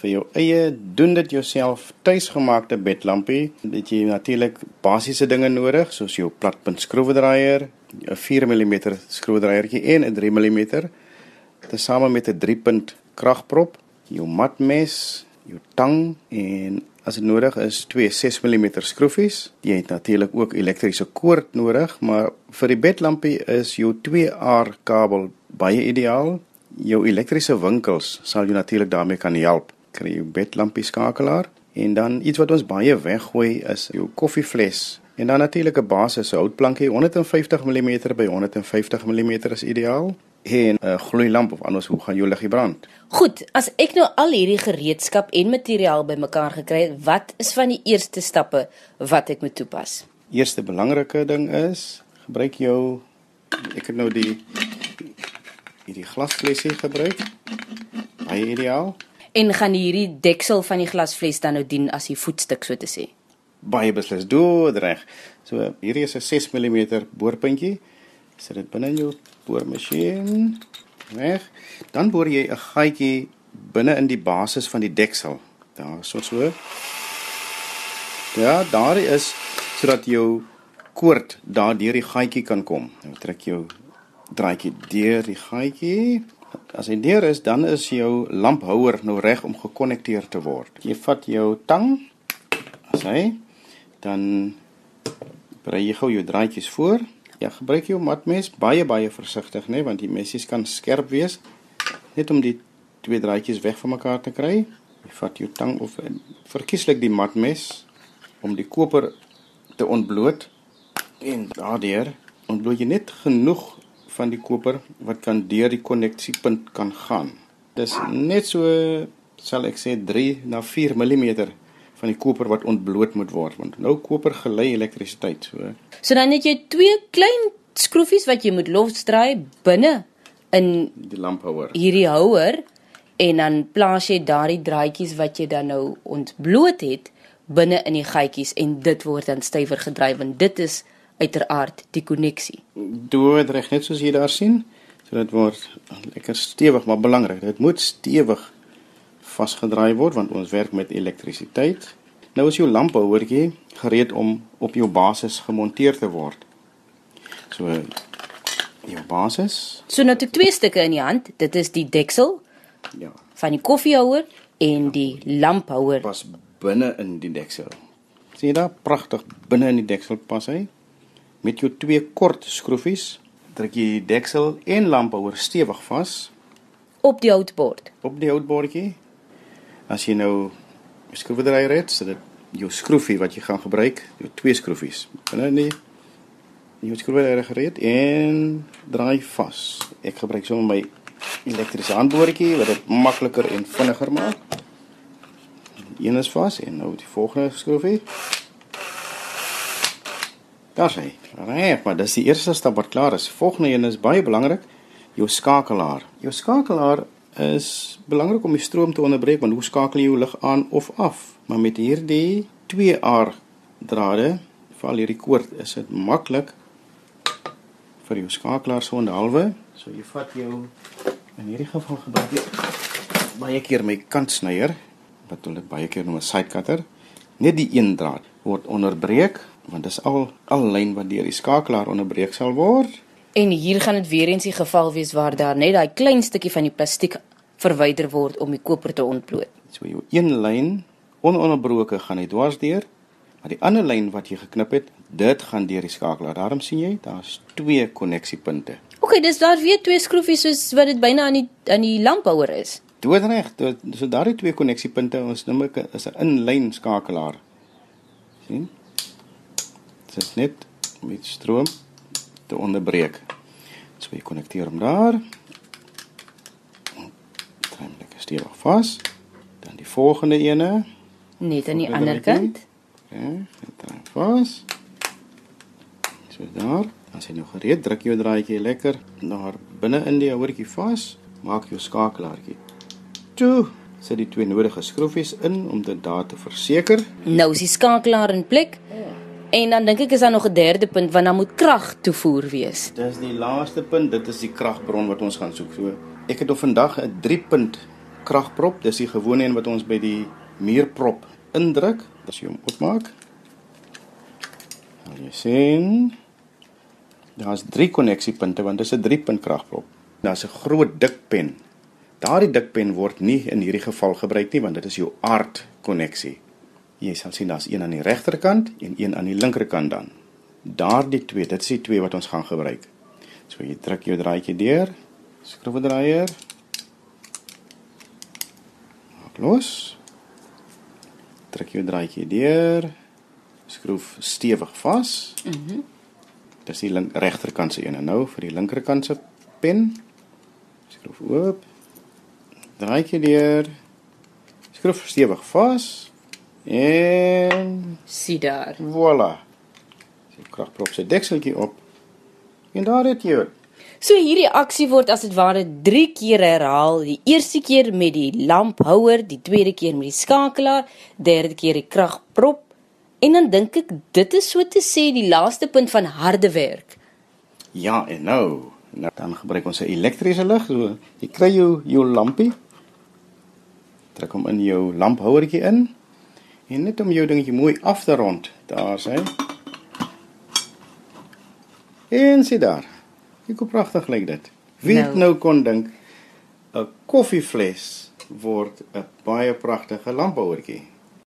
vir jou eie doen dit jouself tuisgemaakte bedlampie, het jy natuurlik basiese dinge nodig soos jou platpunt skroewedraaier, 'n 4 mm skroewedraaiertjie en 'n 3 mm tesame met 'n 3 punt kragprop, jou matmes, jou tang en as dit nodig is twee 6 mm skroefies. Jy het natuurlik ook elektriese koord nodig, maar vir die bedlampie is jou 2R kabel baie ideaal. Jou elektriese winkels sal jou natuurlik daarmee kan help. Kry jou bedlampie skakelaar en dan iets wat ons baie weggooi is jou koffievles en dan natuurlik 'n basis houtplankie 150 mm by 150 mm is ideaal en 'n gloeilamp of anders hoe gaan jou liggie brand. Goed, as ek nou al hierdie gereedskap en materiaal bymekaar gekry het, wat is van die eerste stappe wat ek moet toepas? Eerste belangrike ding is gebruik jou ek het nou die hierdie glasflesie gebruik. Baie ideaal. En gaan hierdie deksel van die glasfles dan nou dien as die voetstuk so te sê? Baie beslis doodreg. So hierdie is 'n 6 mm boorpuntjie. Sit dit binne in jou boormasjien. Reg. Dan boor jy 'n gaatjie binne in die basis van die deksel. Daar so so. Ja, daar is sodat jou koord daar deur die gaatjie kan kom. Nou trek jou draadjie deur die gaatjie. As hy deur is, dan is jou lamphouer nou reg om gekonnekteer te word. Jy vat jou tang as hy dan brei jy gou jou draadjies voor. Ja, gebruik jou matmes baie baie versigtig, né, nee, want die messies kan skerp wees. Net om die twee draadjies weg van mekaar te kry. Jy vat jou tang of verkieslik die matmes om die koper te ontbloot en daardeur ontbloot jy net genoeg van die koper wat kan deur die konneksiepunt kan gaan. Dis net so sal ek sê 3 na 4 mm van die koper wat ontbloot moet word want nou koper gelei elektrisiteit so. So dan het jy twee klein skroefies wat jy moet losdraai binne in die lamphouer. Hierdie houer en dan plaas jy daardie draadjies wat jy dan nou ontbloot het binne in die gaatjies en dit word dan stywer gedryf want dit is uiteraard die koneksie. Dood reg net soos jy daar sien. So dit word lekker stewig maar belangrik. Dit moet stewig vasgedraai word want ons werk met elektrisiteit. Nou is jou lamphouertjie gereed om op jou basis gemonteer te word. So jou basis. So nou het ek twee stukke in die hand. Dit is die deksel. Ja. Van die koffiehouer en die lamphouer. Pas binne in die deksel. Sien jy daar pragtig binne in die deksel pas hy. Met jou twee kort skroefies druk jy die deksel en lamphouer stewig vas op die houtbord. Op die houtbordjie as jy nou 'n skroewedraaier het, so dit jou skroefie wat jy gaan gebruik, jou twee skroefies. Binne in die jou skroewedraaier gereed en draai vas. Ek gebruik sommer my elektriese handboortjie wat dit makliker en vinniger maak. Een is vas en nou die volgende skroefie. Daar sê, reg, maar dis die eerste stap wat klaar is. Volgende een is baie belangrik, jou skakelaar. Jou skakelaar is belangrik om die stroom te onderbreek want hoe skakel jy jou lig aan of af? Maar met hierdie 2R drade, val hierdie koord, is dit maklik vir jou skakelaar so 'n halwe. So jy vat jou in hierdie geval gebruik jy baie keer my kantsnyer wat hulle baie keer noem 'n side cutter. Net die een draad word onderbreek want dis al al lyn wat deur die skakelaar onderbreek sal word. En hier gaan dit weer eens die geval wees waar daar net daai klein stukkie van die plastiek verwyder word om die koper te ontbloot. So jou een lyn ononderbroke gaan hy dwars deur, maar die ander lyn wat jy geknip het, dit gaan deur die skakelaar. Daarom sien jy, daar's twee koneksiepunte. OK, dis daar weer twee skroefies soos wat dit byna aan die aan die lamphouer is. Doodreg, so daardie twee koneksiepunte ons noem ek is 'n inlyn skakelaar. sien? Dit is net met stroom te onderbreek. So jy konnekteer hom daar. Draai hom lekker stewig vas. Dan die volgende ene. Net aan die ander kant. Ja, draai vas. So daar. As jy nou gereed druk jou draadjie lekker daar binne in die houertjie vas. Maak jou skakelaartjie. Toe sit die twee nodige skroefies in om dit daar te verseker. Nou is die skakelaar in plek. En dan dink ek is daar nog 'n derde punt want dan moet krag toevoer wees. Dis die laaste punt, dit is die kragbron wat ons gaan soek. So ek het op vandag 'n 3 punt kragprop. Dis die gewone een wat ons by die muurprop indruk. As jy hom oopmaak. Dan jy sien daar's drie koneksiepunte want dit is 'n 3-punt kragprop. Daar's 'n groot dik pen. Daardie dik pen word nie in hierdie geval gebruik nie want dit is jou aardkonneksie. Jy sal sien daar's een aan die regterkant en een aan die linkerkant dan. Daardie twee, dit is die twee wat ons gaan gebruik. So jy druk jou draadjie deur, skroewedraaier. Maak los. Druk jou draadjie deur. Skroef stewig vas. Mhm. Mm Dis die link regterkant se een en nou vir die linkerkant se pen. Skroef oop. Draadjie deur. Skroef stewig vas. En Sien daar. voilà. Sy kragprop se dekseltjie op. En daar het jy dit. So hierdie aksie word as dit ware 3 keer herhaal. Die eerste keer met die lamphouer, die tweede keer met die skakelaar, derde keer die kragprop. En dan dink ek dit is so te sê die laaste punt van harde werk. Ja, en nou, nou dan gebruik ons 'n elektriese lig. So jy kry jou jou lampie. Trek hom in jou lamphouertjie in. En net om jou dingetjie mooi af te rond. Daar sê. En sien daar. Kyk hoe pragtig lyk dit. Wie nou, Nou. kon dink 'n koffievles word 'n baie pragtige lamphouertjie.